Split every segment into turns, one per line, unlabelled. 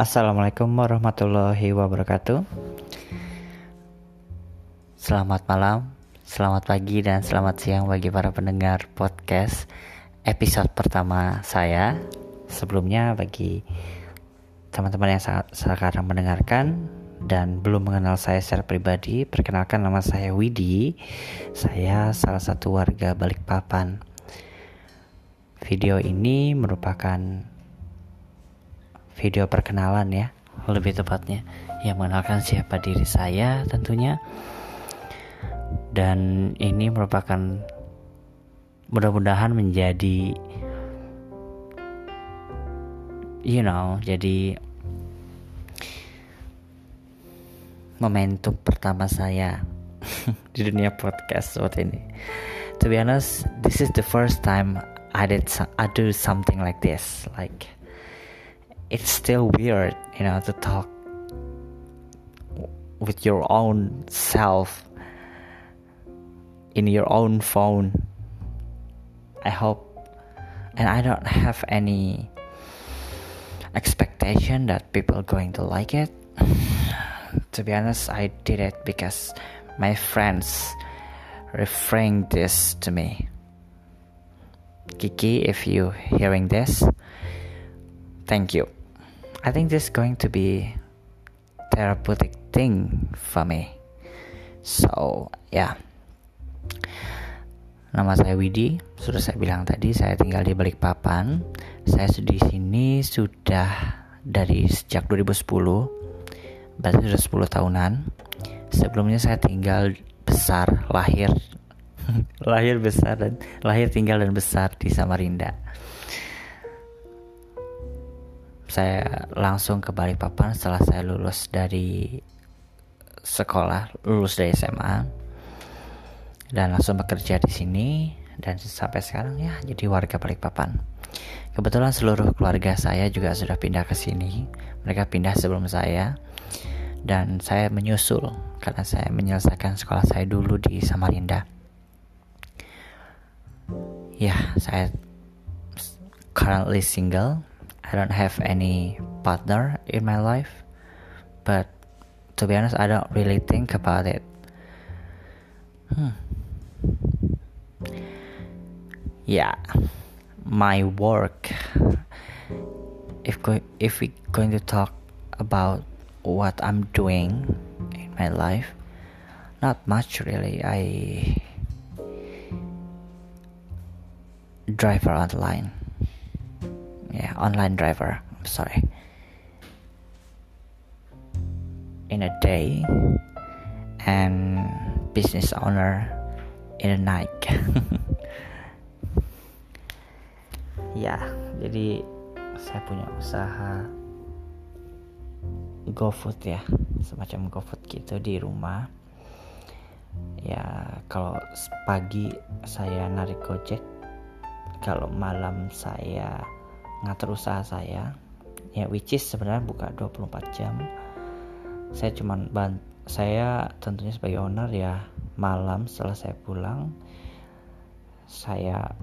Assalamualaikum warahmatullahi wabarakatuh. Selamat malam, selamat pagi, dan selamat siang bagi para pendengar podcast episode pertama saya. Sebelumnya, bagi teman-teman yang sangat sekarang mendengarkan dan belum mengenal saya secara pribadi, perkenalkan nama saya Widi. Saya salah satu warga Balikpapan. Video ini merupakan video perkenalan ya, lebih tepatnya yang mengenalkan siapa diri saya tentunya. Dan ini merupakan mudah-mudahan menjadi you know jadi momentum pertama saya di dunia podcast seperti ini. To be honest this is the first time I did I do something like this like it's still weird you know to talk with your own self in your own phone. I hope, and I don't have any expectation that people are going to like it. to be honest, I did it because my friends referring this to me. Kiki, if you hearing this, thank you. I think this is going to be therapeutic thing for me. So yeah. Nama saya Widi, sudah saya bilang tadi saya tinggal di Balikpapan. Saya di sini sudah dari sejak 2010, berarti sudah 10 tahunan. Sebelumnya saya tinggal besar, lahir, lahir besar dan lahir tinggal dan besar di Samarinda. Saya langsung ke Balikpapan setelah saya lulus dari sekolah, lulus dari SMA dan langsung bekerja di sini dan sampai sekarang ya jadi warga Balikpapan. Kebetulan seluruh keluarga saya juga sudah pindah ke sini. Mereka pindah sebelum saya dan saya menyusul karena saya menyelesaikan sekolah saya dulu di Samarinda. Ya, saya currently single. I don't have any partner in my life. But to be honest, I don't really think about it. Hmm. yeah my work if go- if we going to talk about what I'm doing in my life not much really I driver online yeah online driver. I'm sorry. In a day and business owner in a night. Ya jadi saya punya usaha GoFood ya semacam GoFood gitu di rumah. Ya kalau pagi saya narik Gojek kalau malam saya ngatur usaha saya ya which is sebenarnya buka 24 jam. Saya cuman ban saya tentunya sebagai owner ya malam setelah saya pulang saya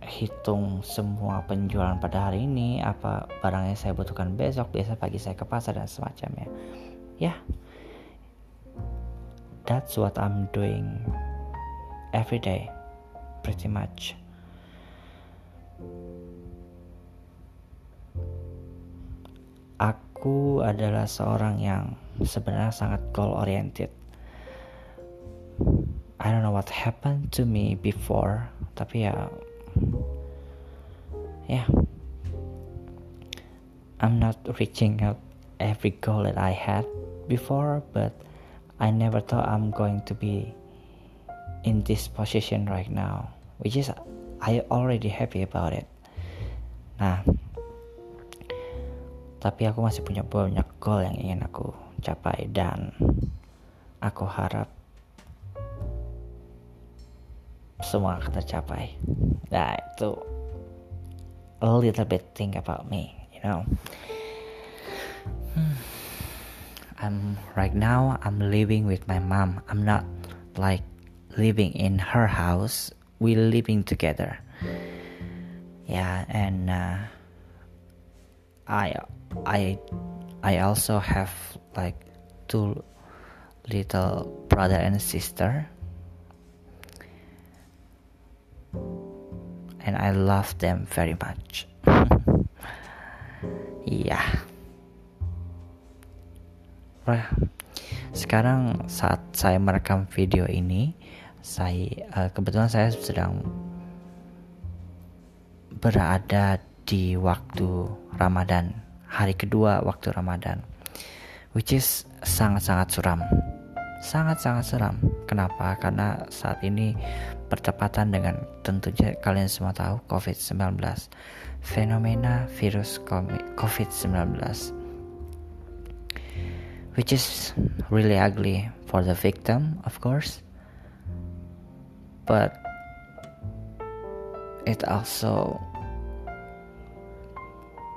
hitung semua penjualan pada hari ini apa barang yang saya butuhkan besok biasa pagi saya ke pasar dan semacamnya. Ya. That's what I'm doing every day pretty much aku adalah seorang yang sebenarnya sangat goal oriented. I don't know what happened to me before tapi ya yeah i'm not reaching out every goal that i had before but i never thought i'm going to be in this position right now which is i already happy about it. Nah tapi aku masih punya banyak goal yang ingin aku capai dan aku harap semua akan tercapai. Nah itu a little bit think about me, you know. Hmm. I'm right now I'm living with my mom. I'm not like living in her house. We living together. Yeah, and uh, I I I also have like two little brother and sister and I love them very much. Yeah. sekarang saat saya merekam video ini, saya uh, kebetulan saya sedang berada di waktu Ramadan, hari kedua waktu Ramadan, which is sangat-sangat suram. Sangat-sangat suram. Kenapa? Karena saat ini bertepatan dengan tentunya kalian semua tahu COVID-19 fenomena virus COVID-19 which is really ugly for the victim of course but it also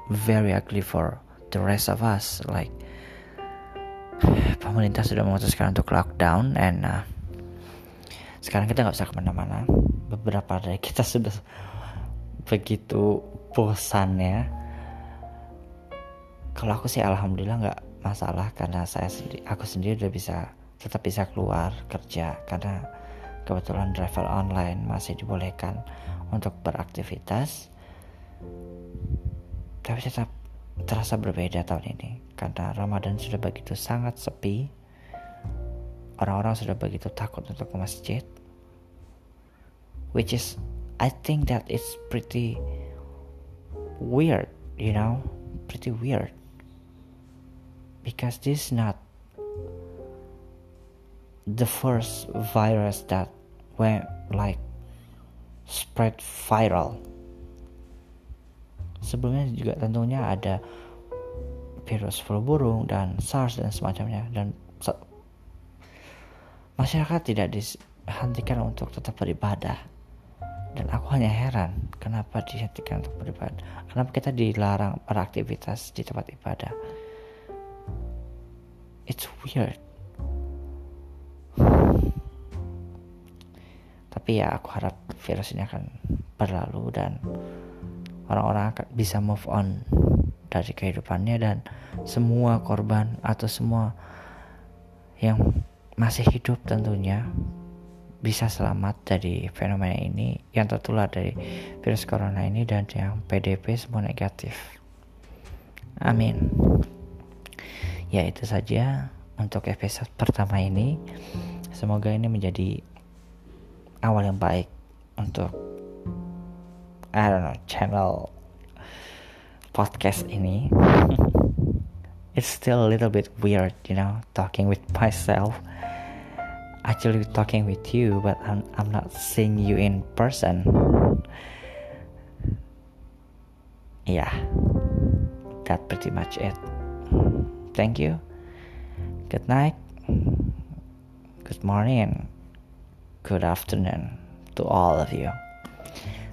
very ugly for the rest of us like pemerintah sudah memutuskan untuk lockdown and uh, sekarang kita nggak bisa ke mana-mana. Beberapa dari kita sudah begitu bosan ya. Kalau aku sih alhamdulillah nggak masalah karena saya sendiri aku sendiri udah bisa tetap bisa keluar kerja karena kebetulan travel online masih dibolehkan untuk beraktivitas tapi tetap terasa berbeda tahun ini. Karena Ramadan sudah begitu sangat sepi. Orang-orang sudah begitu takut untuk ke masjid. Which is I think that it's pretty weird, you know, pretty weird. Because this is not the first virus that went like spread viral. Sebelumnya juga tentunya ada virus flu burung dan SARS dan semacamnya. Dan masyarakat tidak dihentikan untuk tetap beribadah. Dan aku hanya heran kenapa dihentikan untuk beribadah. Kenapa kita dilarang beraktivitas di tempat ibadah? It's weird. Tapi ya aku harap virus ini akan berlalu dan orang-orang bisa move on dari kehidupannya dan semua korban atau semua yang masih hidup tentunya bisa selamat dari fenomena ini yang tertular dari virus corona ini dan yang PDP semua negatif. Amin. Ya itu saja untuk episode pertama ini. Semoga ini menjadi awal yang baik untuk I don't know channel podcast ini. It's still a little bit weird, you know, talking with myself actually talking with you, but I'm, I'm not seeing you in person. Yeah, that pretty much it. Thank you. Good night. Good morning. Good afternoon to all of you.